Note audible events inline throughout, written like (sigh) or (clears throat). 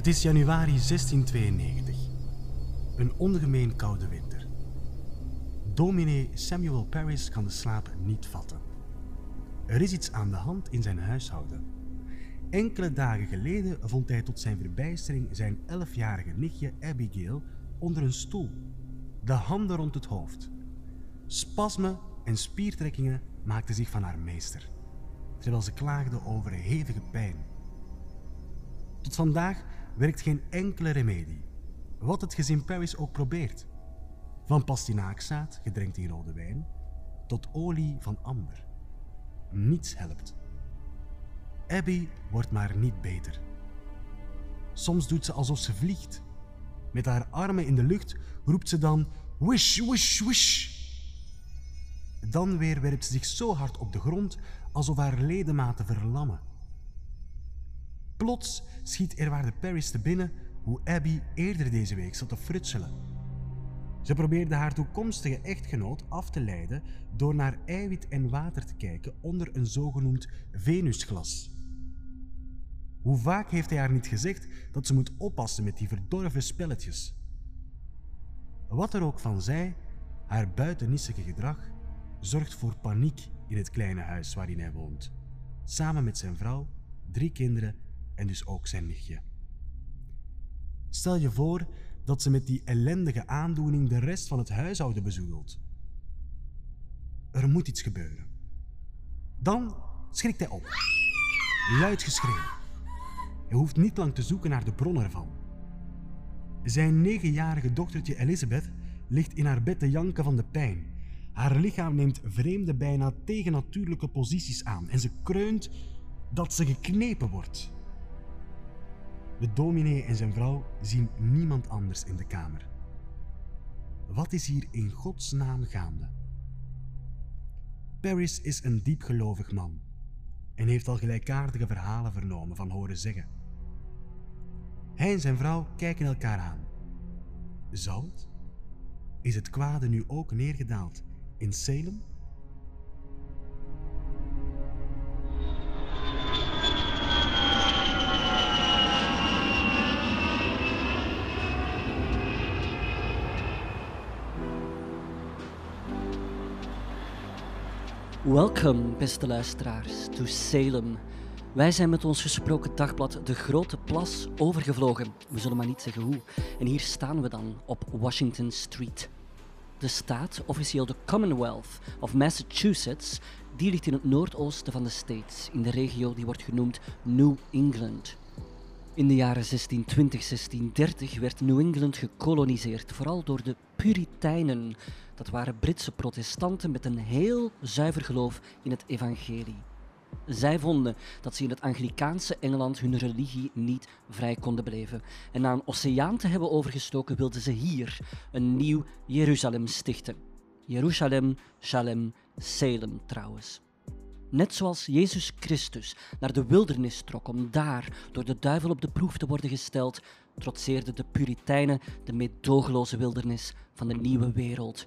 Het is januari 1692. Een ongemeen koude winter. Dominee Samuel Paris kan de slaap niet vatten. Er is iets aan de hand in zijn huishouden. Enkele dagen geleden vond hij tot zijn verbijstering zijn elfjarige nichtje Abigail onder een stoel, de handen rond het hoofd. Spasmen en spiertrekkingen maakten zich van haar meester, terwijl ze klaagde over hevige pijn. Tot vandaag werkt geen enkele remedie, wat het gezin Paris ook probeert. Van pastinaakzaad, gedrenkt in rode wijn, tot olie van amber. Niets helpt. Abby wordt maar niet beter. Soms doet ze alsof ze vliegt. Met haar armen in de lucht roept ze dan wish, wish, wish. Dan weer werpt ze zich zo hard op de grond alsof haar ledematen verlammen. Plots schiet Erwaarde Paris te binnen hoe Abby eerder deze week zat te frutselen. Ze probeerde haar toekomstige echtgenoot af te leiden door naar eiwit en water te kijken onder een zogenoemd Venusglas. Hoe vaak heeft hij haar niet gezegd dat ze moet oppassen met die verdorven spelletjes? Wat er ook van zij, haar buitennissige gedrag zorgt voor paniek in het kleine huis waarin hij woont, samen met zijn vrouw, drie kinderen en dus ook zijn nichtje. Stel je voor dat ze met die ellendige aandoening de rest van het huishouden bezoedelt. Er moet iets gebeuren. Dan schrikt hij op. Luid geschreeuw. Hij hoeft niet lang te zoeken naar de bron ervan. Zijn negenjarige dochtertje Elizabeth ligt in haar bed te janken van de pijn. Haar lichaam neemt vreemde, bijna tegennatuurlijke posities aan en ze kreunt dat ze geknepen wordt. De dominee en zijn vrouw zien niemand anders in de kamer. Wat is hier in godsnaam gaande? Paris is een diepgelovig man en heeft al gelijkaardige verhalen vernomen van horen zeggen. Hij en zijn vrouw kijken elkaar aan. Zou het? Is het kwade nu ook neergedaald in Salem? Welkom, beste luisteraars, to Salem. Wij zijn met ons gesproken dagblad De Grote Plas overgevlogen. We zullen maar niet zeggen hoe. En hier staan we dan op Washington Street. De staat, officieel de Commonwealth of Massachusetts, die ligt in het noordoosten van de States, in de regio die wordt genoemd New England. In de jaren 1620-1630 werd New England gekoloniseerd, vooral door de Puritijnen. Dat waren Britse protestanten met een heel zuiver geloof in het evangelie. Zij vonden dat ze in het Anglikaanse Engeland hun religie niet vrij konden beleven. En na een oceaan te hebben overgestoken, wilden ze hier een nieuw Jeruzalem stichten. Jeruzalem, Shalem, Salem trouwens. Net zoals Jezus Christus naar de wildernis trok om daar door de duivel op de proef te worden gesteld, trotseerden de Puritijnen de meedogenloze wildernis van de nieuwe wereld.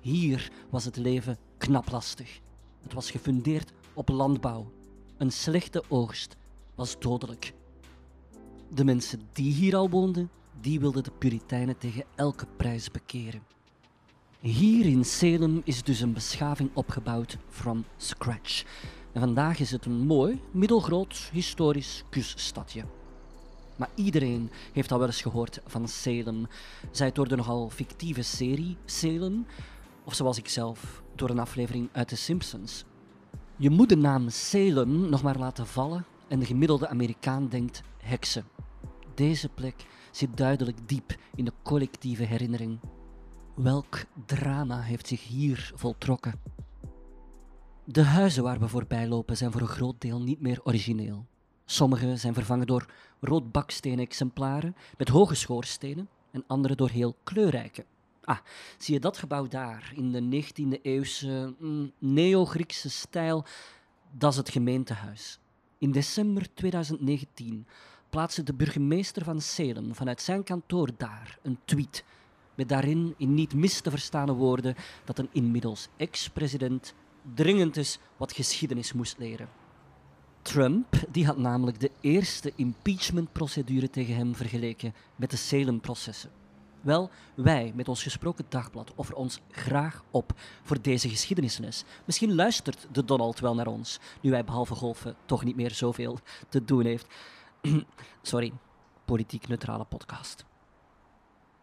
Hier was het leven knap lastig. Het was gefundeerd op landbouw. Een slechte oogst was dodelijk. De mensen die hier al woonden, die wilden de Puritijnen tegen elke prijs bekeren. Hier in Salem is dus een beschaving opgebouwd from scratch. En vandaag is het een mooi, middelgroot, historisch kuststadje. Maar iedereen heeft al wel eens gehoord van Salem. Zij het door de nogal fictieve serie Salem, of zoals ik zelf, door een aflevering uit The Simpsons. Je moet de naam Salem nog maar laten vallen en de gemiddelde Amerikaan denkt heksen. Deze plek zit duidelijk diep in de collectieve herinnering. Welk drama heeft zich hier voltrokken? De huizen waar we voorbij lopen zijn voor een groot deel niet meer origineel. Sommige zijn vervangen door rood bakstenen exemplaren met hoge schoorstenen en andere door heel kleurrijke. Ah, zie je dat gebouw daar in de 19e eeuwse mm, neo-Griekse stijl? Dat is het gemeentehuis. In december 2019 plaatste de burgemeester van Salem vanuit zijn kantoor daar een tweet met daarin in niet mis te verstaande woorden dat een inmiddels ex-president dringend eens wat geschiedenis moest leren. Trump die had namelijk de eerste impeachmentprocedure tegen hem vergeleken met de Salem-processen. Wel, wij met ons gesproken dagblad offeren ons graag op voor deze geschiedenisles. Misschien luistert de Donald wel naar ons, nu hij behalve golfen toch niet meer zoveel te doen heeft. (clears throat) Sorry, politiek neutrale podcast.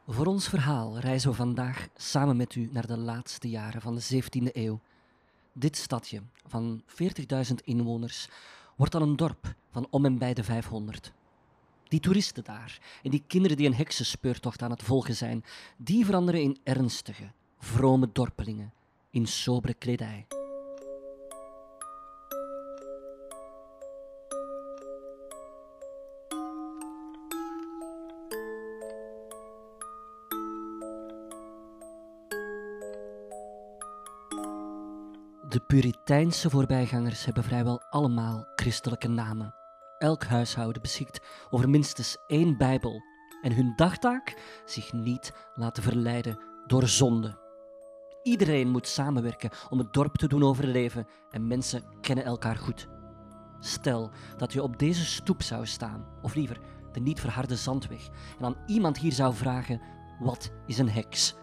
Voor ons verhaal reizen we vandaag samen met u naar de laatste jaren van de 17e eeuw. Dit stadje van 40.000 inwoners wordt dan een dorp van om en bij de 500. Die toeristen daar en die kinderen die een heksenspeurtocht aan het volgen zijn, die veranderen in ernstige, vrome dorpelingen in sobere kledij. De Puriteinse voorbijgangers hebben vrijwel allemaal christelijke namen. Elk huishouden beschikt over minstens één Bijbel en hun dagtaak zich niet laten verleiden door zonde. Iedereen moet samenwerken om het dorp te doen overleven en mensen kennen elkaar goed. Stel dat je op deze stoep zou staan, of liever de niet verharde zandweg, en aan iemand hier zou vragen: wat is een heks?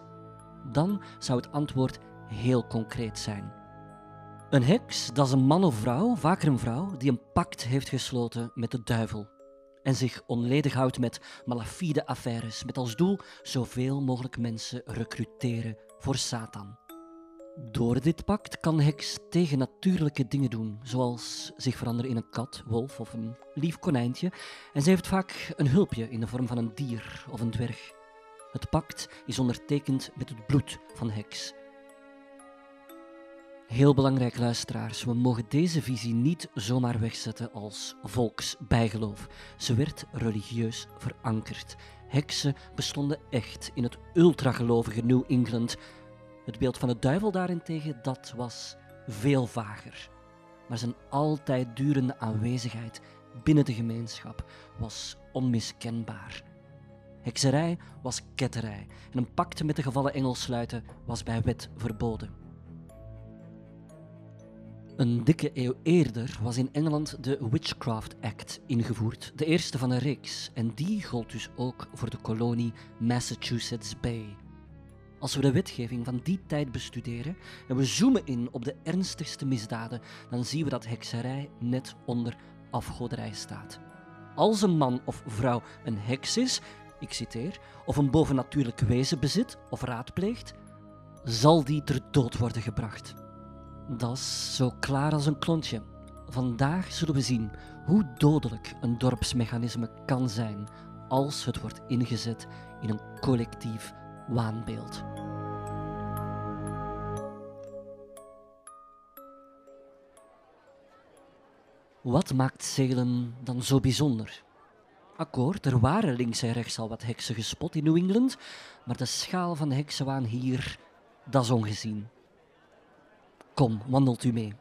Dan zou het antwoord heel concreet zijn. Een heks, dat is een man of vrouw, vaker een vrouw, die een pact heeft gesloten met de duivel. En zich onledig houdt met malafide affaires, met als doel zoveel mogelijk mensen recruteren voor Satan. Door dit pact kan heks tegennatuurlijke dingen doen, zoals zich veranderen in een kat, wolf of een lief konijntje, en ze heeft vaak een hulpje in de vorm van een dier of een dwerg. Het pact is ondertekend met het bloed van heks. Heel belangrijk, luisteraars. We mogen deze visie niet zomaar wegzetten als volksbijgeloof. Ze werd religieus verankerd. Heksen bestonden echt in het ultragelovige New England. Het beeld van de duivel daarentegen, dat was veel vager. Maar zijn altijd durende aanwezigheid binnen de gemeenschap was onmiskenbaar. Hekserij was ketterij en een pact met de gevallen engel sluiten was bij wet verboden. Een dikke eeuw eerder was in Engeland de Witchcraft Act ingevoerd, de eerste van een reeks, en die gold dus ook voor de kolonie Massachusetts Bay. Als we de wetgeving van die tijd bestuderen en we zoomen in op de ernstigste misdaden, dan zien we dat hekserij net onder afgoderij staat. Als een man of vrouw een heks is, ik citeer, of een bovennatuurlijk wezen bezit of raadpleegt, zal die ter dood worden gebracht. Dat is zo klaar als een klontje. Vandaag zullen we zien hoe dodelijk een dorpsmechanisme kan zijn als het wordt ingezet in een collectief waanbeeld. Wat maakt Salem dan zo bijzonder? Akkoord, er waren links en rechts al wat heksen gespot in New England, maar de schaal van de heksenwaan hier, dat is ongezien. Kom, wandelt u mee.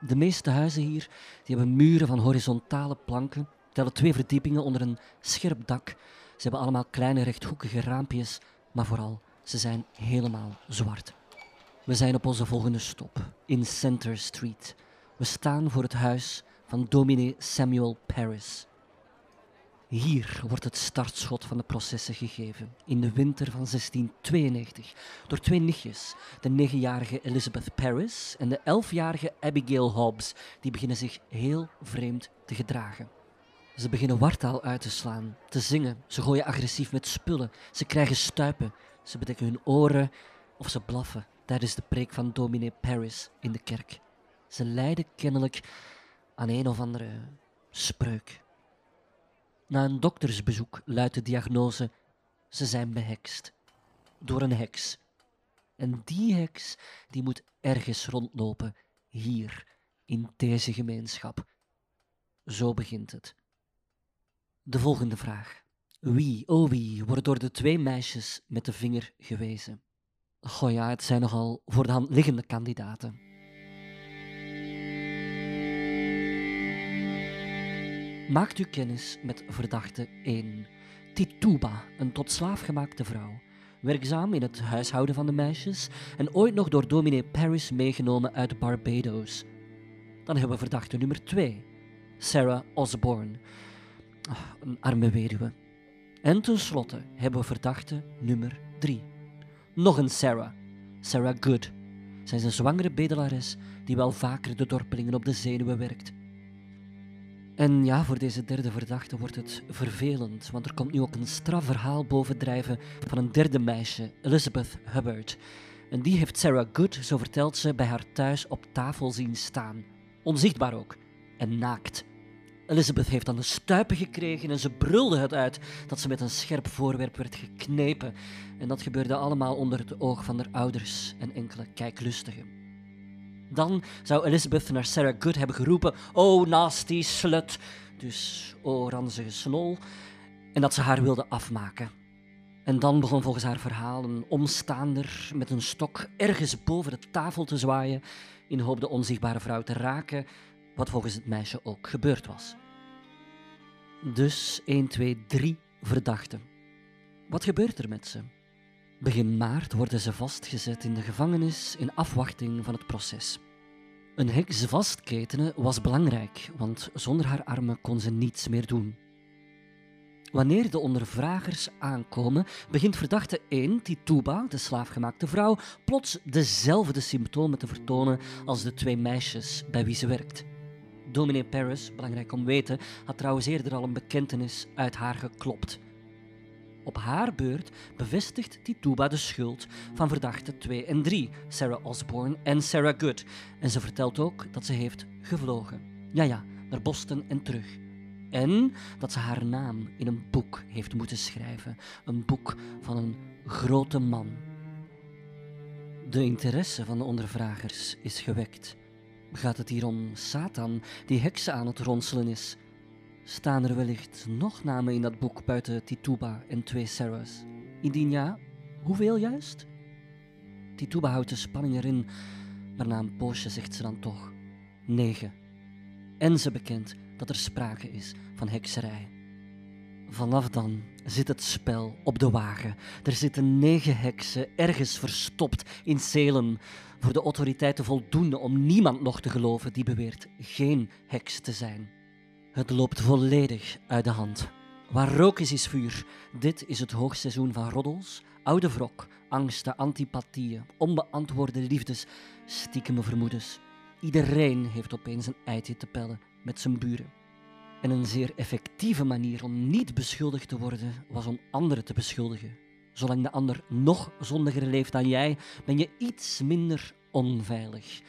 De meeste huizen hier die hebben muren van horizontale planken, tellen twee verdiepingen onder een scherp dak. Ze hebben allemaal kleine rechthoekige raampjes, maar vooral, ze zijn helemaal zwart. We zijn op onze volgende stop, in Center Street. We staan voor het huis van dominee Samuel Paris. Hier wordt het startschot van de processen gegeven, in de winter van 1692, door twee nichtjes, de negenjarige Elizabeth Paris en de elfjarige Abigail Hobbs, die beginnen zich heel vreemd te gedragen. Ze beginnen wartaal uit te slaan, te zingen, ze gooien agressief met spullen, ze krijgen stuipen, ze bedekken hun oren of ze blaffen tijdens de preek van dominee Paris in de kerk. Ze lijden kennelijk aan een of andere spreuk. Na een doktersbezoek luidt de diagnose: ze zijn behekst. Door een heks. En die heks die moet ergens rondlopen, hier, in deze gemeenschap. Zo begint het. De volgende vraag. Wie, oh wie, wordt door de twee meisjes met de vinger gewezen? Goh ja, het zijn nogal voor de hand liggende kandidaten. Maakt u kennis met verdachte 1. Tituba, een tot slaaf gemaakte vrouw. Werkzaam in het huishouden van de meisjes en ooit nog door dominee Paris meegenomen uit Barbados. Dan hebben we verdachte nummer 2. Sarah Osborne. Ah, een arme weduwe. En tenslotte hebben we verdachte nummer 3. Nog een Sarah. Sarah Good. Zij is een zwangere bedelares die wel vaker de dorpelingen op de zenuwen werkt. En ja, voor deze derde verdachte wordt het vervelend, want er komt nu ook een strafverhaal bovendrijven van een derde meisje, Elizabeth Hubbard. En die heeft Sarah Good, zo vertelt ze, bij haar thuis op tafel zien staan. Onzichtbaar ook. En naakt. Elizabeth heeft dan de stuipen gekregen en ze brulde het uit dat ze met een scherp voorwerp werd geknepen. En dat gebeurde allemaal onder het oog van haar ouders en enkele kijklustigen. Dan zou Elizabeth naar Sarah Good hebben geroepen: Oh, nasty slut. Dus, oh, ranzige snol. En dat ze haar wilde afmaken. En dan begon volgens haar verhaal een omstaander met een stok ergens boven de tafel te zwaaien in de hoop de onzichtbare vrouw te raken, wat volgens het meisje ook gebeurd was. Dus 1, 2, 3 verdachten. Wat gebeurt er met ze? Begin maart worden ze vastgezet in de gevangenis in afwachting van het proces. Een heks vastketenen was belangrijk, want zonder haar armen kon ze niets meer doen. Wanneer de ondervragers aankomen, begint verdachte 1, Tituba, de slaafgemaakte vrouw, plots dezelfde symptomen te vertonen als de twee meisjes bij wie ze werkt. Dominee Paris, belangrijk om weten, had trouwens eerder al een bekentenis uit haar geklopt. Op haar beurt bevestigt Tituba de schuld van verdachte 2 en 3, Sarah Osborne en Sarah Good. En ze vertelt ook dat ze heeft gevlogen. Ja, ja, naar Boston en terug. En dat ze haar naam in een boek heeft moeten schrijven. Een boek van een grote man. De interesse van de ondervragers is gewekt. Gaat het hier om Satan die heksen aan het ronselen is? Staan er wellicht nog namen in dat boek buiten Tituba en twee Sarahs? Indien ja, hoeveel juist? Tituba houdt de spanning erin, maar na een poosje zegt ze dan toch negen. En ze bekent dat er sprake is van hekserij. Vanaf dan zit het spel op de wagen. Er zitten negen heksen ergens verstopt in Salem. Voor de autoriteiten voldoende om niemand nog te geloven die beweert geen heks te zijn. Het loopt volledig uit de hand. Waar rook is, is vuur. Dit is het hoogseizoen van roddels, oude wrok, angsten, antipathieën, onbeantwoorde liefdes, stiekeme vermoedens. Iedereen heeft opeens een eitje te pellen met zijn buren. En een zeer effectieve manier om niet beschuldigd te worden was om anderen te beschuldigen. Zolang de ander nog zondiger leeft dan jij, ben je iets minder onveilig.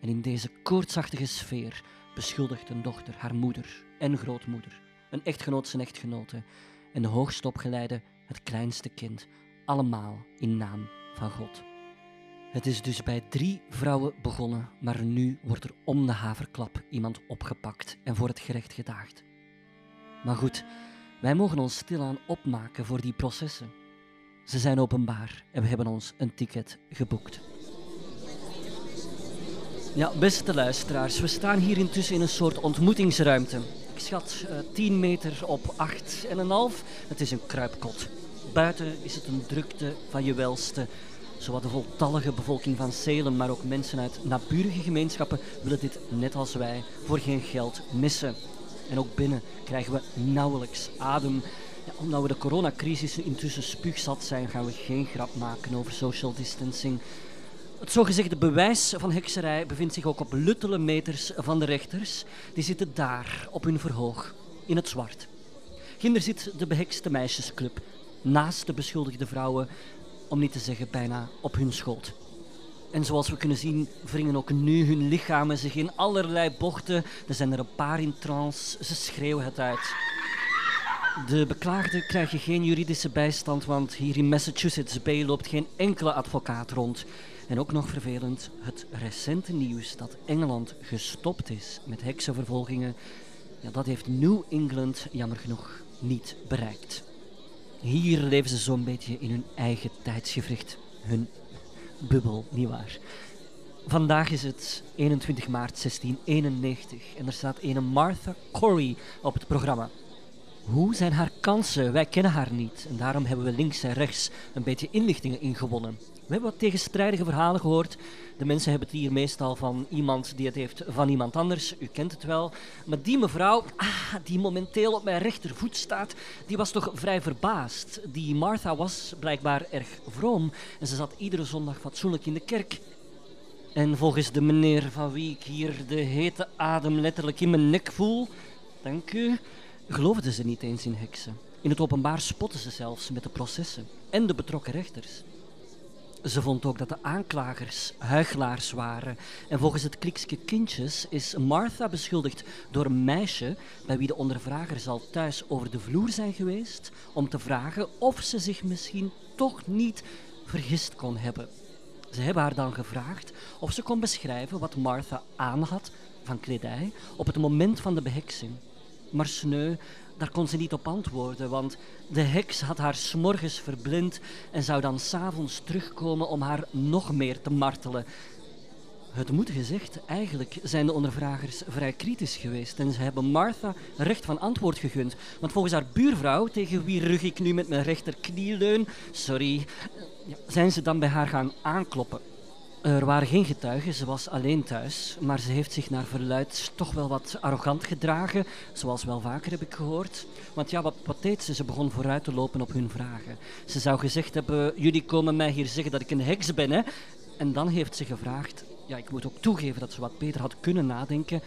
En in deze koortsachtige sfeer beschuldigt een dochter haar moeder en grootmoeder, een echtgenoot zijn echtgenote en de hoogst opgeleide het kleinste kind, allemaal in naam van God. Het is dus bij drie vrouwen begonnen, maar nu wordt er om de haverklap iemand opgepakt en voor het gerecht gedaagd. Maar goed, wij mogen ons stilaan opmaken voor die processen. Ze zijn openbaar en we hebben ons een ticket geboekt. Ja, beste luisteraars, we staan hier intussen in een soort ontmoetingsruimte. Ik schat uh, eh, 10 meter op 8,5. Het is een kruipkot. Buiten is het een drukte van je welste. Zowat de voltallige bevolking van Salem, maar ook mensen uit naburige gemeenschappen willen dit net als wij voor geen geld missen. En ook binnen krijgen we nauwelijks adem. Ja, omdat we de coronacrisis intussen spuugzat zijn, gaan we geen grap maken over social distancing. Het zogezegde bewijs van hekserij bevindt zich ook op luttele meters van de rechters. Die zitten daar op hun verhoog, in het zwart. Ginder zit de behekste meisjesclub, naast de beschuldigde vrouwen, om niet te zeggen bijna op hun schoot. En zoals we kunnen zien, wringen ook nu hun lichamen zich in allerlei bochten. Er zijn er een paar in trance, ze schreeuwen het uit. De beklaagden krijgen geen juridische bijstand, want hier in Massachusetts Bay loopt geen enkele advocaat rond. En ook nog vervelend, het recente nieuws dat Engeland gestopt is met heksenvervolgingen, ja, dat heeft New England jammer genoeg niet bereikt. Hier leven ze zo'n beetje in hun eigen tijdsgevricht, hun bubbel, nietwaar. Vandaag is het 21 maart 1691 en er staat een Martha Corey op het programma. Hoe zijn haar kansen? Wij kennen haar niet. En daarom hebben we links en rechts een beetje inlichtingen ingewonnen. We hebben wat tegenstrijdige verhalen gehoord. De mensen hebben het hier meestal van iemand die het heeft van iemand anders. U kent het wel. Maar die mevrouw, ah, die momenteel op mijn rechtervoet staat, die was toch vrij verbaasd. Die Martha was blijkbaar erg vroom en ze zat iedere zondag fatsoenlijk in de kerk. En volgens de meneer van wie ik hier de hete adem letterlijk in mijn nek voel, dank u, geloofden ze niet eens in heksen. In het openbaar spotten ze zelfs met de processen en de betrokken rechters. Ze vond ook dat de aanklagers huigelaars waren. En volgens het klikske kindjes is Martha beschuldigd door een meisje bij wie de ondervragers al thuis over de vloer zijn geweest om te vragen of ze zich misschien toch niet vergist kon hebben. Ze hebben haar dan gevraagd of ze kon beschrijven wat Martha aan had van kledij op het moment van de beheksing. Maar sneu, daar kon ze niet op antwoorden, want de heks had haar s'morgens verblind en zou dan s'avonds terugkomen om haar nog meer te martelen. Het moet gezegd, eigenlijk zijn de ondervragers vrij kritisch geweest en ze hebben Martha recht van antwoord gegund. Want volgens haar buurvrouw, tegen wie rug ik nu met mijn rechterknie leun, sorry, zijn ze dan bij haar gaan aankloppen. Er waren geen getuigen, ze was alleen thuis, maar ze heeft zich naar verluid toch wel wat arrogant gedragen, zoals wel vaker heb ik gehoord. Want ja, wat, wat deed ze? Ze begon vooruit te lopen op hun vragen. Ze zou gezegd hebben, jullie komen mij hier zeggen dat ik een heks ben, hè? En dan heeft ze gevraagd, ja, ik moet ook toegeven dat ze wat beter had kunnen nadenken.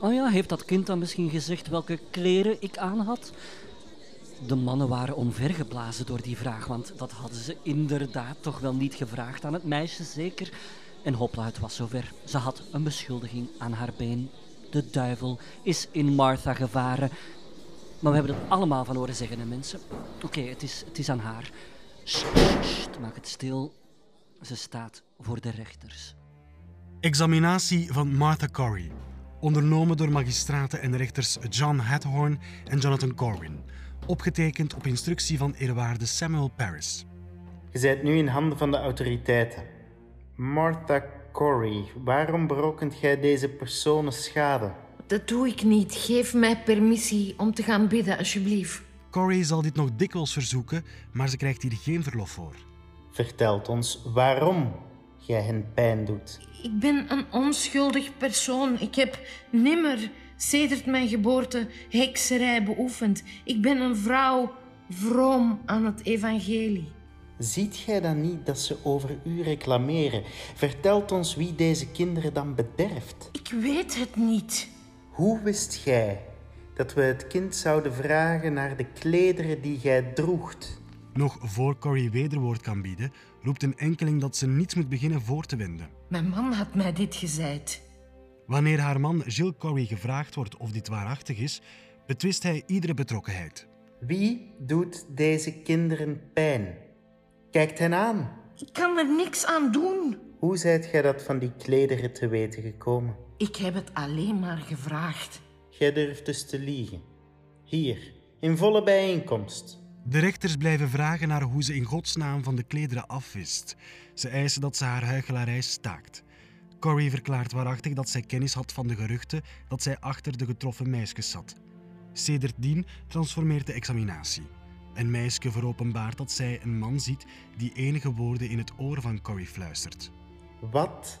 Oh ja, heeft dat kind dan misschien gezegd welke kleren ik aan had? De mannen waren omvergeblazen door die vraag, want dat hadden ze inderdaad toch wel niet gevraagd aan het meisje, zeker. En hopla, het was zover. Ze had een beschuldiging aan haar been. De duivel is in Martha gevaren. Maar we hebben het allemaal van horen zeggen, hè, mensen. Oké, het, is, het is aan haar. Sst, maak het stil. Ze staat voor de rechters. Examinatie van Martha Corey. Ondernomen door magistraten en rechters John Hathorne en Jonathan Corwin opgetekend op instructie van eerwaarde Samuel Paris. Je bent nu in handen van de autoriteiten. Martha Corey, waarom berokkent jij deze personen schade? Dat doe ik niet. Geef mij permissie om te gaan bidden, alsjeblieft. Corey zal dit nog dikwijls verzoeken, maar ze krijgt hier geen verlof voor. Vertelt ons waarom jij hen pijn doet. Ik ben een onschuldig persoon. Ik heb nimmer sedert mijn geboorte hekserij beoefend. Ik ben een vrouw vroom aan het evangelie. Ziet gij dan niet dat ze over u reclameren? Vertelt ons wie deze kinderen dan bederft. Ik weet het niet. Hoe wist gij dat we het kind zouden vragen naar de klederen die gij droegt? Nog voor Corrie wederwoord kan bieden, roept een enkeling dat ze niets moet beginnen voor te wenden. Mijn man had mij dit gezegd. Wanneer haar man Gilles Corrie gevraagd wordt of dit waarachtig is, betwist hij iedere betrokkenheid. Wie doet deze kinderen pijn? Kijkt hen aan. Ik kan er niks aan doen. Hoe zijt gij dat van die klederen te weten gekomen? Ik heb het alleen maar gevraagd. Gij durft dus te liegen. Hier, in volle bijeenkomst. De rechters blijven vragen naar hoe ze in godsnaam van de klederen afwist. Ze eisen dat ze haar huichelarij staakt. Corrie verklaart waarachtig dat zij kennis had van de geruchten dat zij achter de getroffen meisjes zat. Sedertdien transformeert de examinatie. Een meisje veropenbaart dat zij een man ziet die enige woorden in het oor van Corrie fluistert. Wat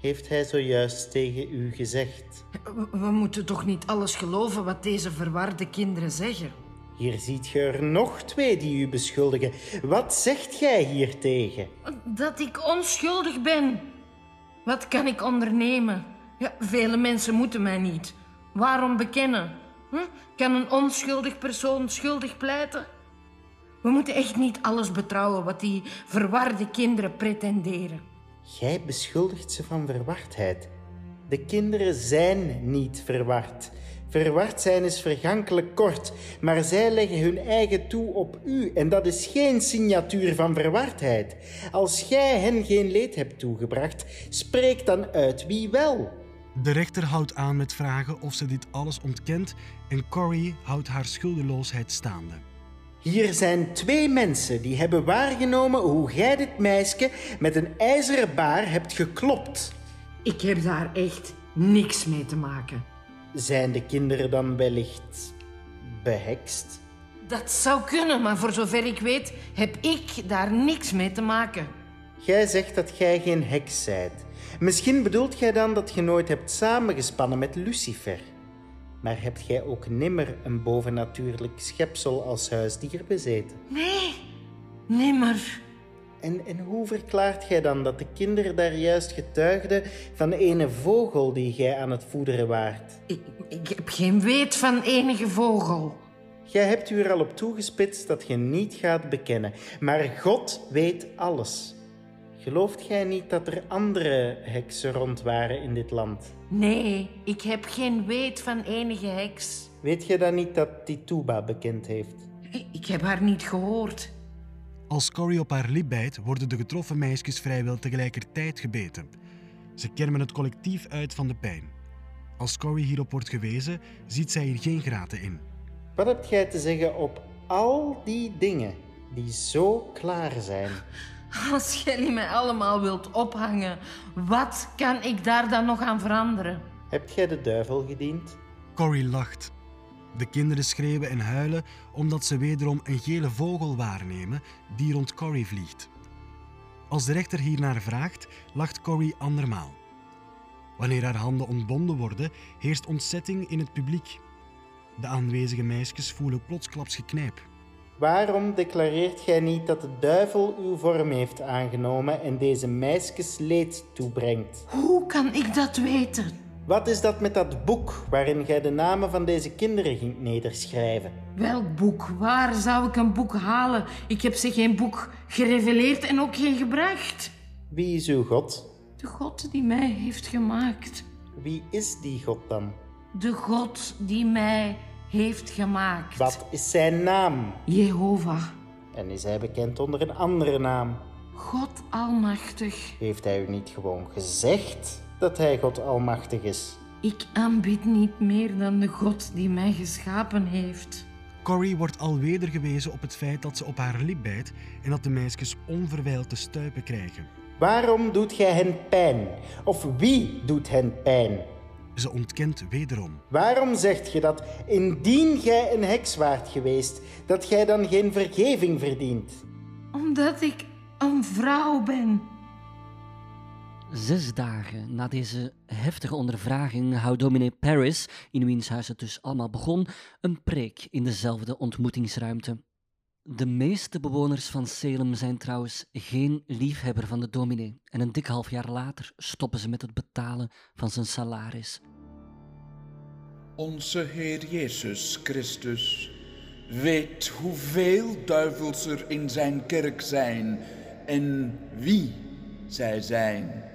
heeft hij zojuist tegen u gezegd? We, we moeten toch niet alles geloven wat deze verwarde kinderen zeggen? Hier ziet ge er nog twee die u beschuldigen. Wat zegt gij hier tegen? Dat ik onschuldig ben. Wat kan ik ondernemen? Ja, vele mensen moeten mij niet. Waarom bekennen? Hm? Kan een onschuldig persoon schuldig pleiten? We moeten echt niet alles betrouwen wat die verwarde kinderen pretenderen. Jij beschuldigt ze van verwardheid. De kinderen zijn niet verward. Verward zijn is vergankelijk kort, maar zij leggen hun eigen toe op u en dat is geen signatuur van verwardheid. Als jij hen geen leed hebt toegebracht, spreek dan uit wie wel. De rechter houdt aan met vragen of ze dit alles ontkent en Corrie houdt haar schuldeloosheid staande. Hier zijn twee mensen die hebben waargenomen hoe jij dit meisje met een ijzeren baar hebt geklopt. Ik heb daar echt niks mee te maken. Zijn de kinderen dan wellicht behekst? Dat zou kunnen, maar voor zover ik weet heb ik daar niks mee te maken. Jij zegt dat jij geen heks zijt. Misschien bedoelt jij dan dat je nooit hebt samengespannen met Lucifer. Maar hebt jij ook nimmer een bovennatuurlijk schepsel als huisdier bezeten? Nee, nimmer. En, en hoe verklaart jij dan dat de kinderen daar juist getuigden van ene vogel die jij aan het voederen waart? Ik, ik heb geen weet van enige vogel. Jij hebt u er al op toegespitst dat je niet gaat bekennen, maar God weet alles. Gelooft jij niet dat er andere heksen rond waren in dit land? Nee, ik heb geen weet van enige heks. Weet je dan niet dat Tituba bekend heeft? Ik- Ik heb haar niet gehoord. Als Corrie op haar lip bijt, worden de getroffen meisjes vrijwel tegelijkertijd gebeten. Ze kermen het collectief uit van de pijn. Als Corrie hierop wordt gewezen, ziet zij hier geen graten in. Wat hebt jij te zeggen op al die dingen die zo klaar zijn? Als jullie mij allemaal wilt ophangen, wat kan ik daar dan nog aan veranderen? Hebt jij de duivel gediend? Corrie lacht. De kinderen schreeuwen en huilen omdat ze wederom een gele vogel waarnemen die rond Corrie vliegt. Als de rechter hiernaar vraagt, lacht Corrie andermaal. Wanneer haar handen ontbonden worden, heerst ontzetting in het publiek. De aanwezige meisjes voelen plotsklaps geknijp. Waarom declareert jij niet dat de duivel uw vorm heeft aangenomen en deze meisjes leed toebrengt? Hoe kan ik dat weten? Wat is dat met dat boek waarin jij de namen van deze kinderen ging nederschrijven? Welk boek? Waar zou ik een boek halen? Ik heb ze geen boek gereveleerd en ook geen gebracht. Wie is uw God? De God die mij heeft gemaakt. Wie is die God dan? De God die mij heeft gemaakt. Wat is zijn naam? Jehovah. En is hij bekend onder een andere naam? God Almachtig. Heeft hij u niet gewoon gezegd dat hij God Almachtig is? Ik aanbid niet meer dan de God die mij geschapen heeft. Corrie wordt alweder gewezen op het feit dat ze op haar lip bijt en dat de meisjes onverwijld te stuipen krijgen. Waarom doet gij hen pijn? Of wie doet hen pijn? Ze ontkent wederom. Waarom zegt je dat indien gij een heks waart geweest, dat gij dan geen vergeving verdient? Omdat ik een vrouw ben. Zes dagen na deze heftige ondervraging houdt dominee Paris, in wiens huis het dus allemaal begon, een preek in dezelfde ontmoetingsruimte. De meeste bewoners van Salem zijn trouwens geen liefhebber van de dominee en een dik half jaar later stoppen ze met het betalen van zijn salaris. Onze Heer Jezus Christus weet hoeveel duivels er in zijn kerk zijn en wie zij zijn.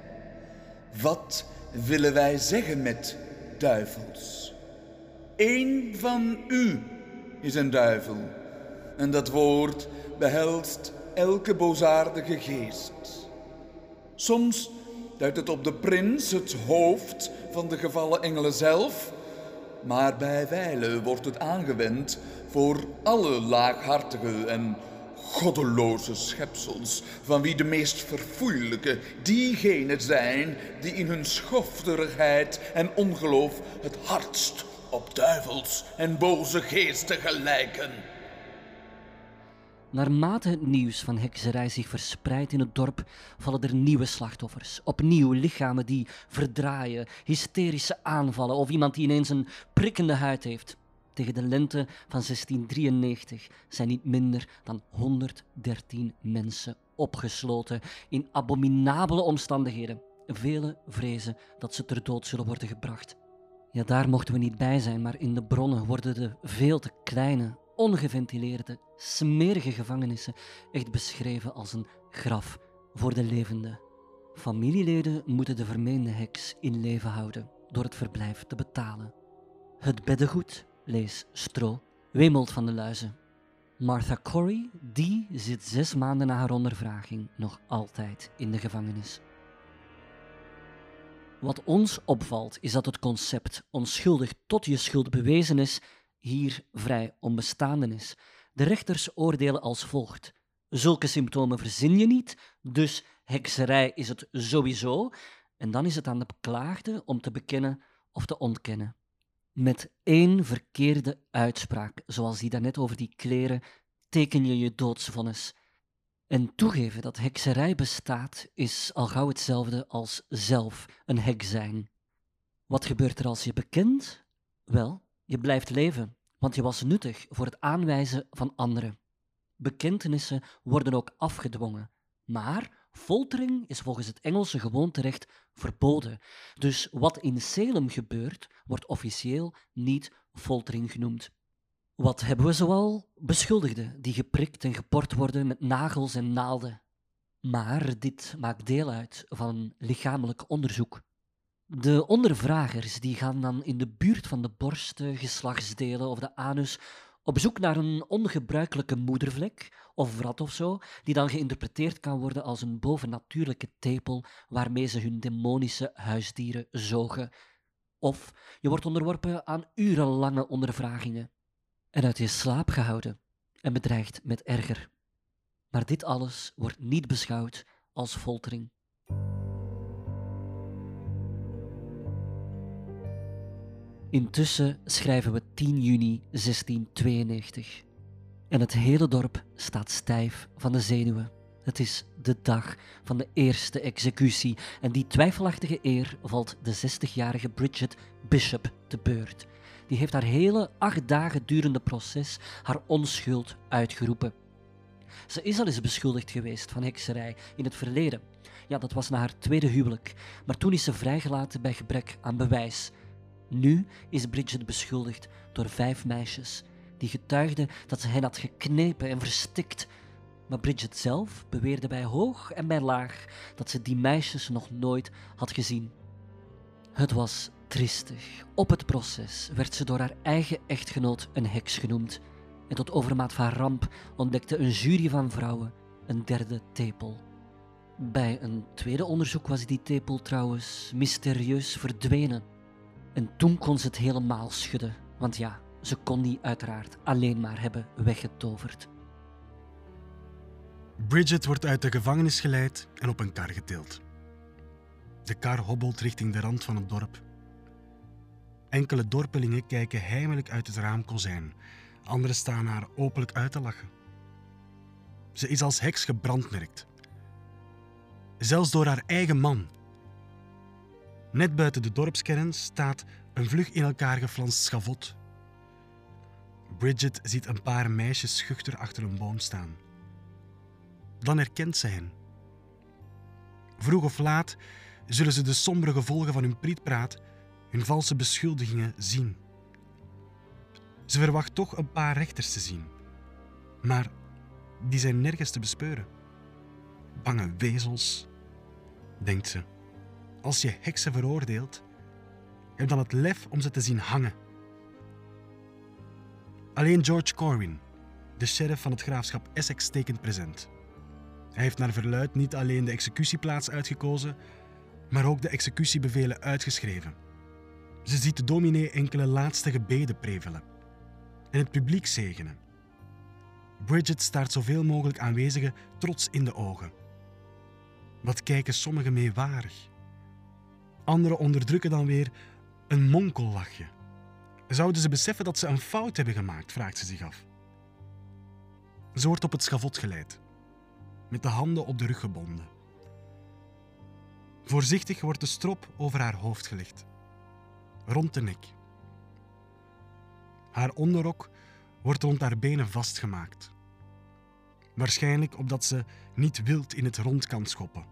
Wat willen wij zeggen met duivels? Eén van u is een duivel. En dat woord behelst elke boosaardige geest. Soms duidt het op de prins, het hoofd van de gevallen engelen zelf, maar bij wijle wordt het aangewend voor alle laaghartige en goddeloze schepsels, van wie de meest verfoeilijke diegenen zijn die in hun schofterigheid en ongeloof het hardst op duivels en boze geesten gelijken. Naarmate het nieuws van hekserij zich verspreidt in het dorp, vallen er nieuwe slachtoffers. Opnieuw lichamen die verdraaien, hysterische aanvallen of iemand die ineens een prikkende huid heeft. Tegen de lente van 1693 zijn niet minder dan 113 mensen opgesloten in abominabele omstandigheden. Velen vrezen dat ze ter dood zullen worden gebracht. Ja, daar mochten we niet bij zijn, maar in de bronnen worden de veel te kleine, ongeventileerde, smerige gevangenissen echt beschreven als een graf voor de levenden. Familieleden moeten de vermeende heks in leven houden door het verblijf te betalen. Het beddengoed, lees stro, wemelt van de luizen. Martha Corey, die zit zes maanden na haar ondervraging nog altijd in de gevangenis. Wat ons opvalt is dat het concept onschuldig tot je schuld bewezen is hier vrij onbestaande is. De rechters oordelen als volgt. Zulke symptomen verzin je niet, dus hekserij is het sowieso. En dan is het aan de beklaagde om te bekennen of te ontkennen. Met één verkeerde uitspraak, zoals die daarnet over die kleren, teken je je doodsvonnis. En toegeven dat hekserij bestaat, is al gauw hetzelfde als zelf een hek zijn. Wat gebeurt er als je bekent? Wel, je blijft leven, want je was nuttig voor het aanwijzen van anderen. Bekentenissen worden ook afgedwongen, maar foltering is volgens het Engelse gewoonterecht verboden. Dus wat in Salem gebeurt, wordt officieel niet foltering genoemd. Wat hebben we zoal? Beschuldigden die geprikt en geport worden met nagels en naalden. Maar dit maakt deel uit van lichamelijk onderzoek. De ondervragers die gaan dan in de buurt van de borsten, geslachtsdelen of de anus op zoek naar een ongebruikelijke moedervlek of vrat of zo, die dan geïnterpreteerd kan worden als een bovennatuurlijke tepel waarmee ze hun demonische huisdieren zogen. Of je wordt onderworpen aan urenlange ondervragingen en uit je slaap gehouden en bedreigd met erger. Maar dit alles wordt niet beschouwd als foltering. Intussen schrijven we 10 juni 1692 en het hele dorp staat stijf van de zenuwen. Het is de dag van de eerste executie en die twijfelachtige eer valt de 60-jarige Bridget Bishop te beurt. Die heeft haar hele acht dagen durende proces haar onschuld uitgeroepen. Ze is al eens beschuldigd geweest van hekserij in het verleden. Ja, dat was na haar tweede huwelijk, maar toen is ze vrijgelaten bij gebrek aan bewijs. Nu is Bridget beschuldigd door vijf meisjes die getuigden dat ze hen had geknepen en verstikt. Maar Bridget zelf beweerde bij hoog en bij laag dat ze die meisjes nog nooit had gezien. Het was triestig. Op het proces werd ze door haar eigen echtgenoot een heks genoemd. En tot overmaat van ramp ontdekte een jury van vrouwen een derde tepel. Bij een tweede onderzoek was die tepel trouwens mysterieus verdwenen. En toen kon ze het helemaal schudden, want ja, ze kon die uiteraard alleen maar hebben weggetoverd. Bridget wordt uit de gevangenis geleid en op een kar getild. De kar hobbelt richting de rand van het dorp. Enkele dorpelingen kijken heimelijk uit het raamkozijn. Anderen staan haar openlijk uit te lachen. Ze is als heks gebrandmerkt. Zelfs door haar eigen man. Net buiten de dorpskern staat een vlug in elkaar geflanst schavot. Bridget ziet een paar meisjes schuchter achter een boom staan. Dan herkent ze hen. Vroeg of laat zullen ze de sombere gevolgen van hun prietpraat, hun valse beschuldigingen zien. Ze verwacht toch een paar rechters te zien, maar die zijn nergens te bespeuren. Bange wezels, denkt ze. Als je heksen veroordeelt, heb dan het lef om ze te zien hangen. Alleen George Corwin, de sheriff van het graafschap Essex, tekent present. Hij heeft naar verluid niet alleen de executieplaats uitgekozen, maar ook de executiebevelen uitgeschreven. Ze ziet de dominee enkele laatste gebeden prevelen en het publiek zegenen. Bridget staart zoveel mogelijk aanwezigen trots in de ogen. Wat kijken sommigen meewarig? Anderen onderdrukken dan weer een monkellachje. Zouden ze beseffen dat ze een fout hebben gemaakt, vraagt ze zich af. Ze wordt op het schavot geleid, met de handen op de rug gebonden. Voorzichtig wordt de strop over haar hoofd gelegd, rond de nek. Haar onderrok wordt rond haar benen vastgemaakt. Waarschijnlijk omdat ze niet wild in het rond kan schoppen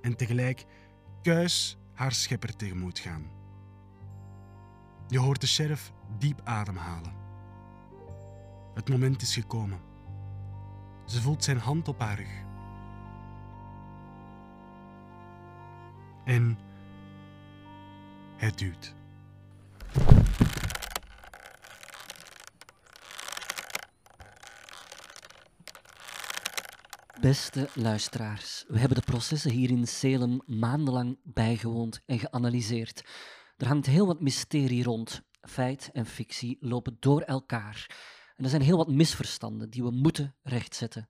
en tegelijk kuis haar schepper tegemoet gaan. Je hoort de sheriff diep ademhalen. Het moment is gekomen. Ze voelt zijn hand op haar rug. En hij duwt. Beste luisteraars, we hebben de processen hier in Salem maandenlang bijgewoond en geanalyseerd. Er hangt heel wat mysterie rond. Feit en fictie lopen door elkaar. En er zijn heel wat misverstanden die we moeten rechtzetten.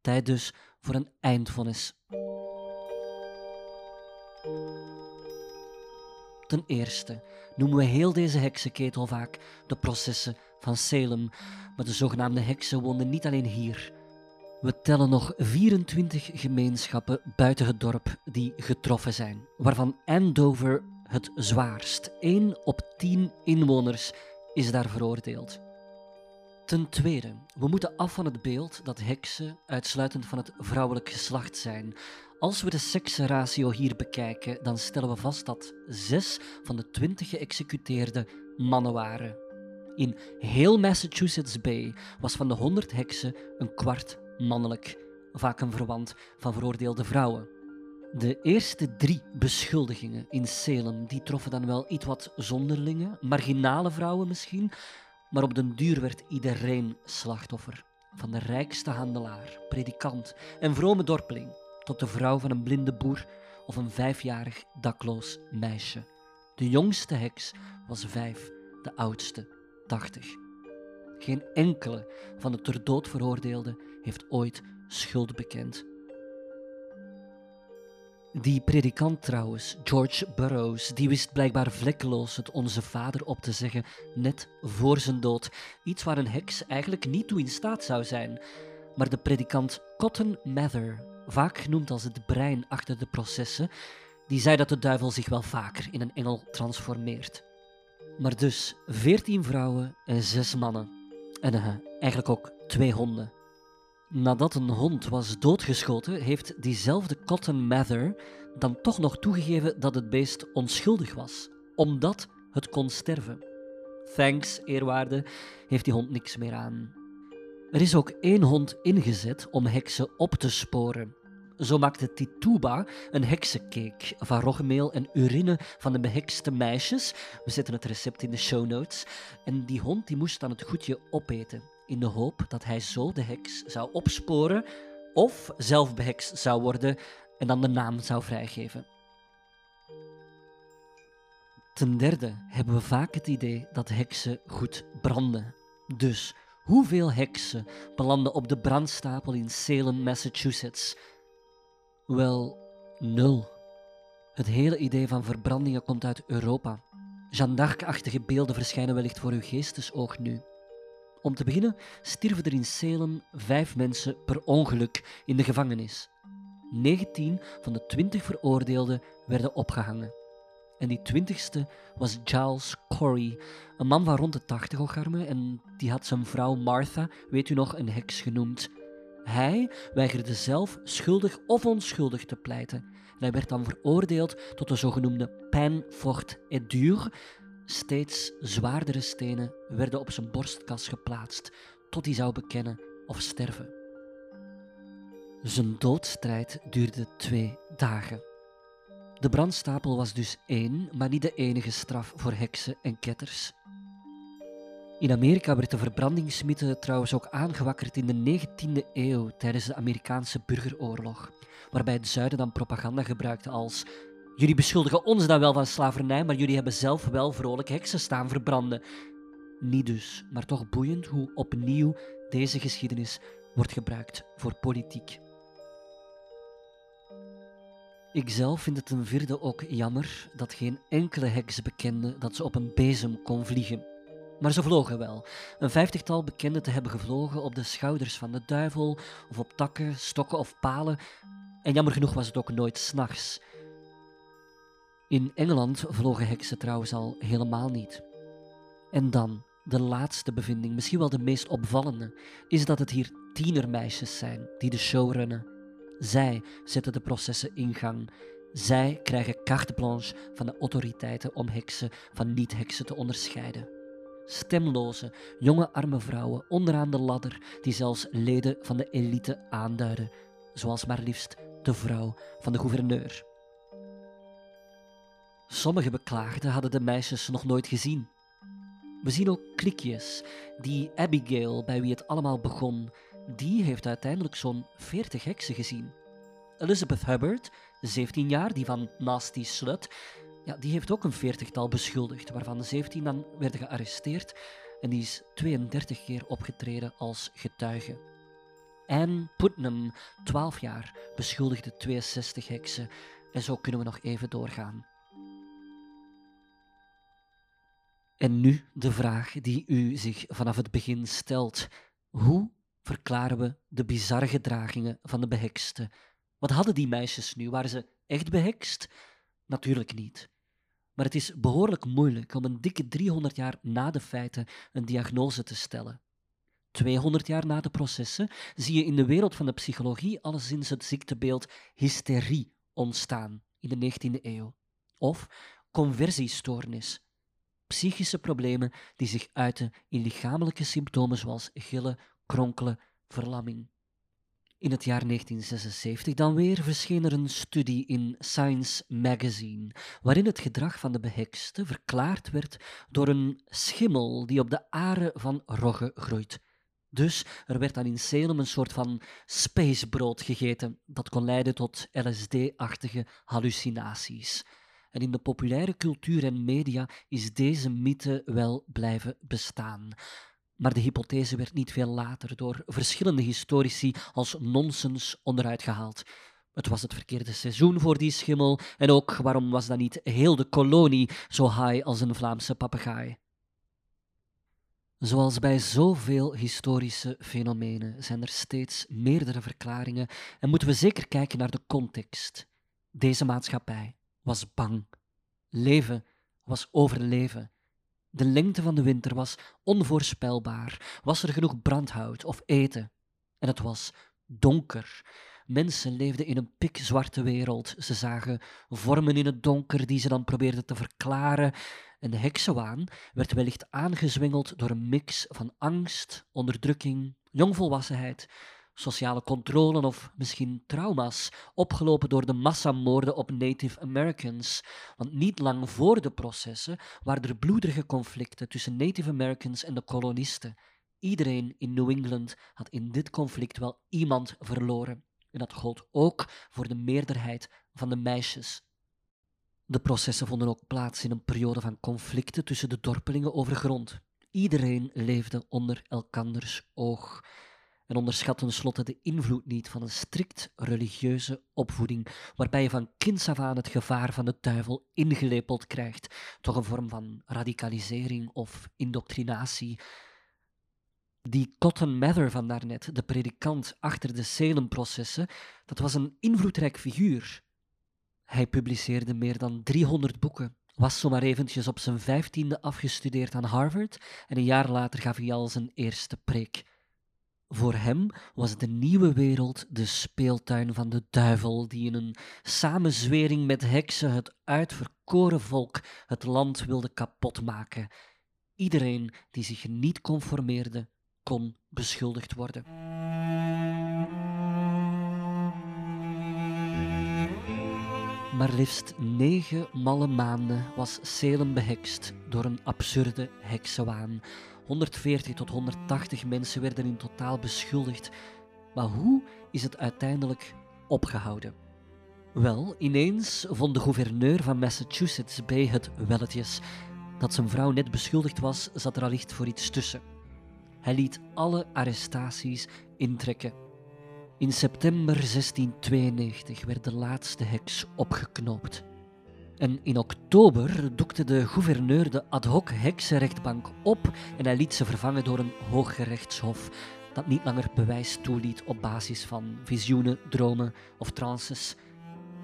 Tijd dus voor een eindvonnis. Ten eerste noemen we heel deze heksenketel vaak de processen van Salem, maar de zogenaamde heksen woonden niet alleen hier. We tellen nog 24 gemeenschappen buiten het dorp die getroffen zijn, waarvan Andover het zwaarst. 1 op 10 inwoners is daar veroordeeld. Ten tweede, we moeten af van het beeld dat heksen uitsluitend van het vrouwelijk geslacht zijn. Als we de seksratio hier bekijken, dan stellen we vast dat 6 van de 20 geëxecuteerden mannen waren. In heel Massachusetts Bay was van de 100 heksen een kwart mannelijk, vaak een verwant van veroordeelde vrouwen. De eerste drie beschuldigingen in Salem die troffen dan wel iets wat zonderlinge, marginale vrouwen misschien, maar op den duur werd iedereen slachtoffer. Van de rijkste handelaar, predikant en vrome dorpeling tot de vrouw van een blinde boer of een vijfjarig dakloos meisje. De jongste heks was vijf, de oudste tachtig. Geen enkele van de ter dood veroordeelden heeft ooit schuld bekend. Die predikant trouwens, George Burroughs, die wist blijkbaar vlekkeloos het Onze Vader op te zeggen, net voor zijn dood. Iets waar een heks eigenlijk niet toe in staat zou zijn. Maar de predikant Cotton Mather, vaak genoemd als het brein achter de processen, die zei dat de duivel zich wel vaker in een engel transformeert. Maar dus veertien vrouwen en zes mannen. En uh, eigenlijk ook twee honden. Nadat een hond was doodgeschoten, heeft diezelfde Cotton Mather dan toch nog toegegeven dat het beest onschuldig was, omdat het kon sterven. Thanks, eerwaarde, heeft die hond niks meer aan. Er is ook één hond ingezet om heksen op te sporen. Zo maakte Tituba een heksencake van roggemeel en urine van de behekste meisjes. We zetten het recept in de show notes. En die hond die moest dan het goedje opeten in de hoop dat hij zo de heks zou opsporen of zelf behekst zou worden en dan de naam zou vrijgeven. Ten derde hebben we vaak het idee dat heksen goed branden. Dus hoeveel heksen belanden op de brandstapel in Salem, Massachusetts? Wel, nul. Het hele idee van verbrandingen komt uit Europa. Jeanne d'Arc-achtige beelden verschijnen wellicht voor uw geestesoog nu. Om te beginnen stierven er in Salem vijf mensen per ongeluk in de gevangenis. 19 van de 20 veroordeelden werden opgehangen. En die twintigste was Giles Corey, een man van rond de 80 ocharme en die had zijn vrouw Martha, weet u nog, een heks genoemd. Hij weigerde zelf schuldig of onschuldig te pleiten. En hij werd dan veroordeeld tot de zogenoemde peine forte et dure, Steeds zwaardere stenen werden op zijn borstkas geplaatst tot hij zou bekennen of sterven. Zijn doodstrijd duurde twee dagen. De brandstapel was dus één, maar niet de enige straf voor heksen en ketters. In Amerika werd de verbrandingsmythe trouwens ook aangewakkerd in de 19e eeuw tijdens de Amerikaanse burgeroorlog, waarbij het zuiden dan propaganda gebruikte als Jullie beschuldigen ons dan wel van slavernij, maar jullie hebben zelf wel vrolijk heksen staan verbranden. Niet dus, maar toch boeiend hoe opnieuw deze geschiedenis wordt gebruikt voor politiek. Ikzelf vind het ten vierde ook jammer dat geen enkele heks bekende dat ze op een bezem kon vliegen. Maar ze vlogen wel. Een vijftigtal bekenden te hebben gevlogen op de schouders van de duivel, of op takken, stokken of palen. En jammer genoeg was het ook nooit s'nachts. In Engeland vlogen heksen trouwens al helemaal niet. En dan, de laatste bevinding, misschien wel de meest opvallende, is dat het hier tienermeisjes zijn die de show runnen. Zij zetten de processen in gang. Zij krijgen carte blanche van de autoriteiten om heksen van niet-heksen te onderscheiden. Stemloze, jonge arme vrouwen onderaan de ladder die zelfs leden van de elite aanduiden, zoals maar liefst de vrouw van de gouverneur. Sommige beklaagden hadden de meisjes nog nooit gezien. We zien ook klikjes. Die Abigail, bij wie het allemaal begon, die heeft uiteindelijk zo'n 40 heksen gezien. Elizabeth Hubbard, 17 jaar, die van Nasty Slut, ja, die heeft ook een veertigtal beschuldigd, waarvan 17 dan werden gearresteerd en die is 32 keer opgetreden als getuige. Anne Putnam, 12 jaar, beschuldigde 62 heksen en zo kunnen we nog even doorgaan. En nu de vraag die u zich vanaf het begin stelt. Hoe verklaren we de bizarre gedragingen van de behekste? Wat hadden die meisjes nu? Waren ze echt behekst? Natuurlijk niet. Maar het is behoorlijk moeilijk om een dikke 300 jaar na de feiten een diagnose te stellen. 200 jaar na de processen zie je in de wereld van de psychologie alleszins het ziektebeeld hysterie ontstaan in de 19e eeuw. Of conversiestoornis. Psychische problemen die zich uiten in lichamelijke symptomen zoals gillen, kronkelen, verlamming. In het jaar 1976 dan weer verscheen er een studie in Science Magazine, waarin het gedrag van de behekste verklaard werd door een schimmel die op de aren van rogge groeit. Dus er werd dan in Salem een soort van spacebrood gegeten, dat kon leiden tot LSD-achtige hallucinaties. En in de populaire cultuur en media is deze mythe wel blijven bestaan. Maar de hypothese werd niet veel later door verschillende historici als nonsens onderuit gehaald. Het was het verkeerde seizoen voor die schimmel en ook waarom was dan niet heel de kolonie zo high als een Vlaamse papegaai? Zoals bij zoveel historische fenomenen zijn er steeds meerdere verklaringen en moeten we zeker kijken naar de context. Deze maatschappij was bang. Leven was overleven. De lengte van de winter was onvoorspelbaar. Was er genoeg brandhout of eten? En het was donker. Mensen leefden in een pikzwarte wereld. Ze zagen vormen in het donker die ze dan probeerden te verklaren. En de heksenwaan werd wellicht aangezwengeld door een mix van angst, onderdrukking, jongvolwassenheid, sociale controle of misschien trauma's, opgelopen door de massamoorden op Native Americans. Want niet lang voor de processen waren er bloederige conflicten tussen Native Americans en de kolonisten. Iedereen in New England had in dit conflict wel iemand verloren. En dat gold ook voor de meerderheid van de meisjes. De processen vonden ook plaats in een periode van conflicten tussen de dorpelingen over grond. Iedereen leefde onder elkanders oog en onderschat tenslotte de invloed niet van een strikt religieuze opvoeding, waarbij je van kinds af aan het gevaar van de duivel ingelepeld krijgt, toch een vorm van radicalisering of indoctrinatie. Die Cotton Mather van daarnet, de predikant achter de Salem-processen, dat was een invloedrijk figuur. Hij publiceerde meer dan 300 boeken, was zomaar eventjes op zijn vijftiende afgestudeerd aan Harvard en een jaar later gaf hij al zijn eerste preek. Voor hem was de nieuwe wereld de speeltuin van de duivel, die in een samenzwering met heksen het uitverkoren volk het land wilde kapotmaken. Iedereen die zich niet conformeerde, kon beschuldigd worden. Maar liefst negen malle maanden was Salem behekst door een absurde heksenwaan. 140 tot 180 mensen werden in totaal beschuldigd. Maar hoe is het uiteindelijk opgehouden? Wel, ineens vond de gouverneur van Massachusetts bij het welletjes. Dat zijn vrouw net beschuldigd was, zat er allicht voor iets tussen. Hij liet alle arrestaties intrekken. In september 1692 werd de laatste heks opgeknoopt. En in oktober doekte de gouverneur de ad hoc heksenrechtbank op en hij liet ze vervangen door een hooggerechtshof dat niet langer bewijs toeliet op basis van visioenen, dromen of trances.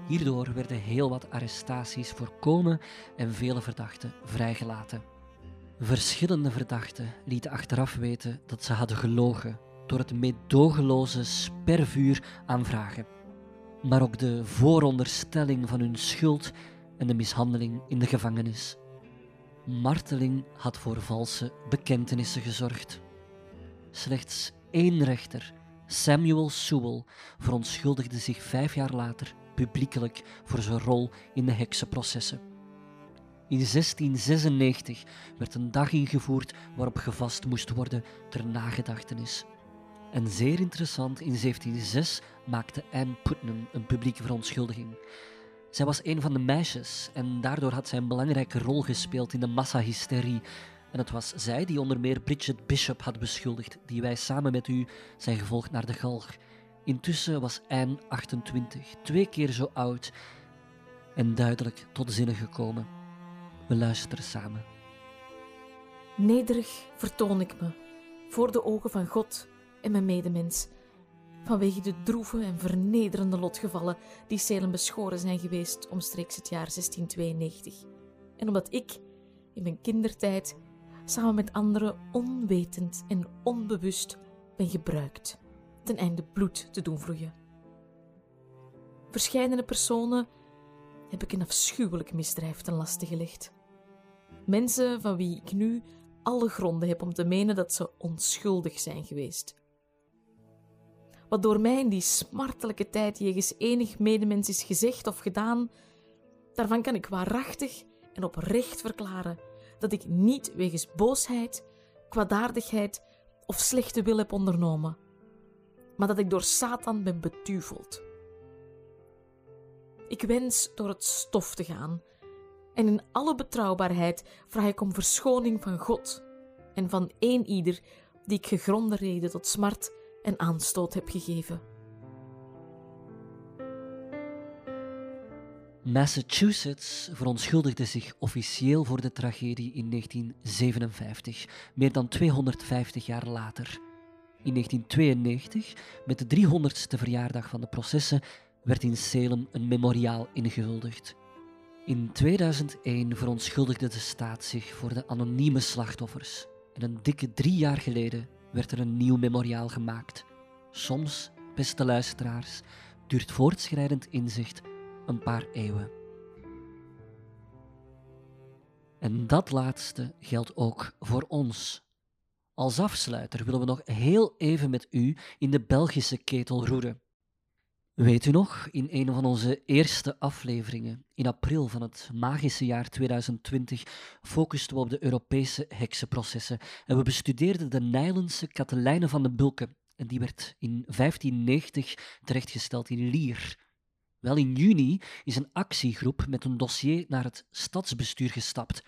Hierdoor werden heel wat arrestaties voorkomen en vele verdachten vrijgelaten. Verschillende verdachten lieten achteraf weten dat ze hadden gelogen door het meedogenloze spervuur aanvragen. Maar ook de vooronderstelling van hun schuld en de mishandeling in de gevangenis. Marteling had voor valse bekentenissen gezorgd. Slechts één rechter, Samuel Sewell, verontschuldigde zich vijf jaar later publiekelijk voor zijn rol in de heksenprocessen. In 1696 werd een dag ingevoerd waarop gevast moest worden ter nagedachtenis. En zeer interessant, in 1706 maakte Anne Putnam een publieke verontschuldiging. Zij was een van de meisjes en daardoor had zij een belangrijke rol gespeeld in de massahysterie. En het was zij die onder meer Bridget Bishop had beschuldigd, die wij samen met u zijn gevolgd naar de galg. Intussen was Anne 28, twee keer zo oud en duidelijk tot zinnen gekomen. We luisteren samen. Nederig vertoon ik me voor de ogen van God en mijn medemens, vanwege de droeve en vernederende lotgevallen die Salem beschoren zijn geweest omstreeks het jaar 1692. En omdat ik in mijn kindertijd samen met anderen onwetend en onbewust ben gebruikt, ten einde bloed te doen vloeien. Verscheidene personen heb ik een afschuwelijk misdrijf ten laste gelegd. Mensen van wie ik nu alle gronden heb om te menen dat ze onschuldig zijn geweest. Wat door mij in die smartelijke tijd jegens enig medemens is gezegd of gedaan, daarvan kan ik waarachtig en oprecht verklaren dat ik niet wegens boosheid, kwaadaardigheid of slechte wil heb ondernomen, maar dat ik door Satan ben betuveld. Ik wens door het stof te gaan en in alle betrouwbaarheid vraag ik om verschoning van God en van één ieder die ik gegronde reden tot smart en aanstoot heb gegeven. Massachusetts verontschuldigde zich officieel voor de tragedie in 1957, meer dan 250 jaar later. In 1992, met de 300ste verjaardag van de processen, werd in Salem een memoriaal ingehuldigd. In 2001 verontschuldigde de staat zich voor de anonieme slachtoffers. En een dikke drie jaar geleden werd er een nieuw memoriaal gemaakt. Soms, beste luisteraars, duurt voortschrijdend inzicht een paar eeuwen. En dat laatste geldt ook voor ons. Als afsluiter willen we nog heel even met u in de Belgische ketel roeren. Weet u nog, in een van onze eerste afleveringen, in april van het magische jaar 2020, focusten we op de Europese heksenprocessen en we bestudeerden de Nijlense Katelijne van de Bulke. En die werd in 1590 terechtgesteld in Lier. Wel, in juni is een actiegroep met een dossier naar het stadsbestuur gestapt.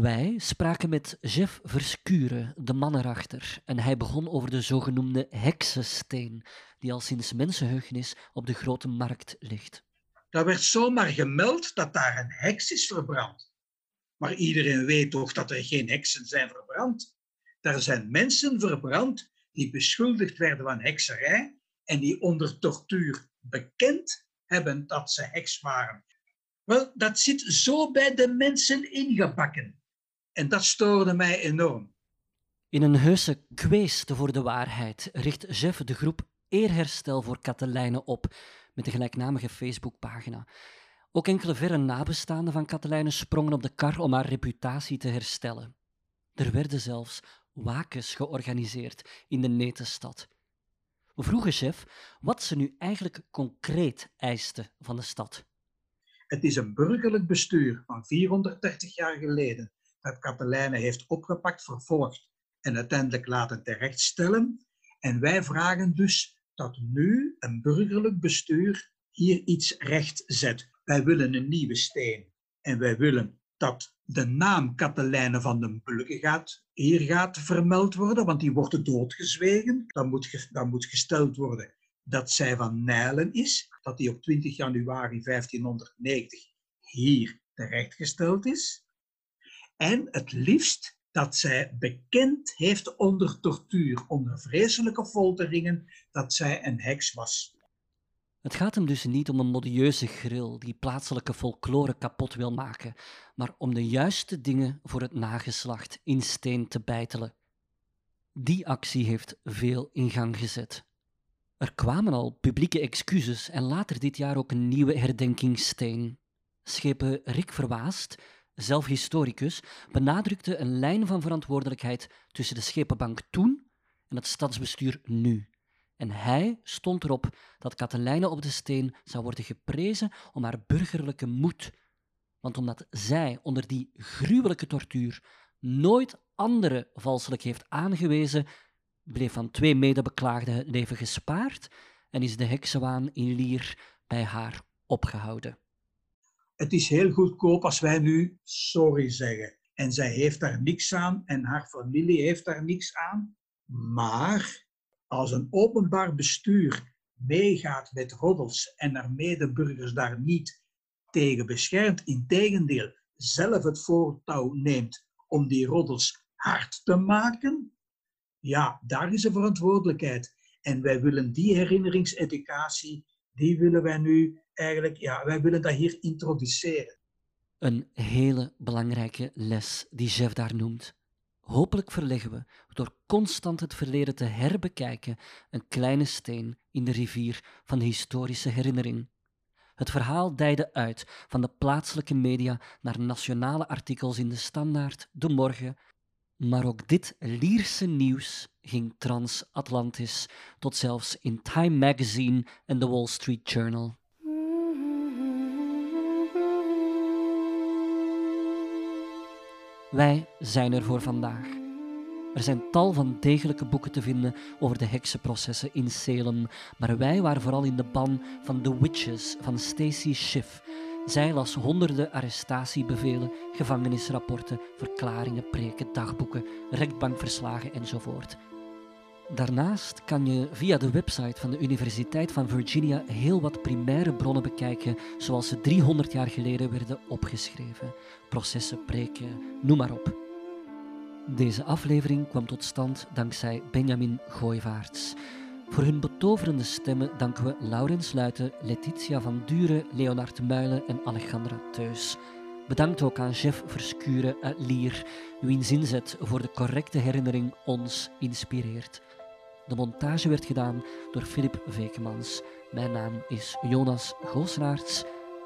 Wij spraken met Jeff Verschuren, de man erachter, en hij begon over de zogenoemde heksensteen, die al sinds mensenheugenis op de grote markt ligt. Daar werd zomaar gemeld dat daar een heks is verbrand. Maar iedereen weet toch dat er geen heksen zijn verbrand. Daar zijn mensen verbrand die beschuldigd werden van hekserij en die onder tortuur bekend hebben dat ze heks waren. Wel, dat zit zo bij de mensen ingebakken. En dat stoorde mij enorm. In een heuse kweeste voor de waarheid richt Jeff de groep Eerherstel voor Katelijne op, met de gelijknamige Facebookpagina. Ook enkele verre nabestaanden van Katelijne sprongen op de kar om haar reputatie te herstellen. Er werden zelfs wakens georganiseerd in de netenstad. We vroegen chef wat ze nu eigenlijk concreet eiste van de stad. Het is een burgerlijk bestuur van 430 jaar geleden dat Katelijne heeft opgepakt, vervolgd en uiteindelijk laten terechtstellen. En wij vragen dus dat nu een burgerlijk bestuur hier iets recht zet. Wij willen een nieuwe steen en wij willen dat de naam Katelijne van den Bulke gaat, hier gaat vermeld worden, want die wordt doodgezwegen. Moet, dan moet gesteld worden dat zij van Nijlen is, dat die op 20 januari 1590 hier terechtgesteld is. En het liefst dat zij bekend heeft onder tortuur, onder vreselijke folteringen, dat zij een heks was. Het gaat hem dus niet om een modieuze grill die plaatselijke folklore kapot wil maken, maar om de juiste dingen voor het nageslacht in steen te bijtelen. Die actie heeft veel in gang gezet. Er kwamen al publieke excuses en later dit jaar ook een nieuwe herdenkingssteen. Schepen Rick Verwaast zelf historicus, benadrukte een lijn van verantwoordelijkheid tussen de schepenbank toen en het stadsbestuur nu. En hij stond erop dat Katelijne op de Steen zou worden geprezen om haar burgerlijke moed. Want omdat zij onder die gruwelijke tortuur nooit anderen valselijk heeft aangewezen, bleef van twee medebeklaagden het leven gespaard en is de heksenwaan in Lier bij haar opgehouden het is heel goedkoop als wij nu sorry zeggen. En zij heeft daar niks aan en haar familie heeft daar niks aan. Maar als een openbaar bestuur meegaat met roddels en haar medeburgers daar niet tegen beschermt, integendeel zelf het voortouw neemt om die roddels hard te maken? Ja, daar is een verantwoordelijkheid. En wij willen die herinneringseducatie, die willen wij nu eigenlijk, ja, wij willen dat hier introduceren. Een hele belangrijke les die Jeff daar noemt. Hopelijk verleggen we, door constant het verleden te herbekijken, een kleine steen in de rivier van de historische herinnering. Het verhaal dijde uit van de plaatselijke media naar nationale artikels in de Standaard, De Morgen, maar ook dit Lierse nieuws ging transatlantisch, tot zelfs in Time Magazine en The Wall Street Journal. Wij zijn er voor vandaag. Er zijn tal van degelijke boeken te vinden over de heksenprocessen in Salem, maar wij waren vooral in de ban van The Witches van Stacy Schiff. Zij las honderden arrestatiebevelen, gevangenisrapporten, verklaringen, preken, dagboeken, rechtbankverslagen enzovoort. Daarnaast kan je via de website van de Universiteit van Virginia heel wat primaire bronnen bekijken, zoals ze 300 jaar geleden werden opgeschreven. Processen, preken, noem maar op. Deze aflevering kwam tot stand dankzij Benjamin Gooivaarts. Voor hun betoverende stemmen danken we Laurens Luiten, Letitia van Duren, Leonard Muilen en Alejandra Teus. Bedankt ook aan Jeff Verschuren uit Lier, wiens inzet voor de correcte herinnering ons inspireert. De montage werd gedaan door Filip Vekemans. Mijn naam is Jonas Goosenaerts.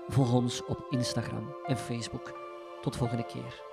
Volg ons op Instagram en Facebook. Tot volgende keer.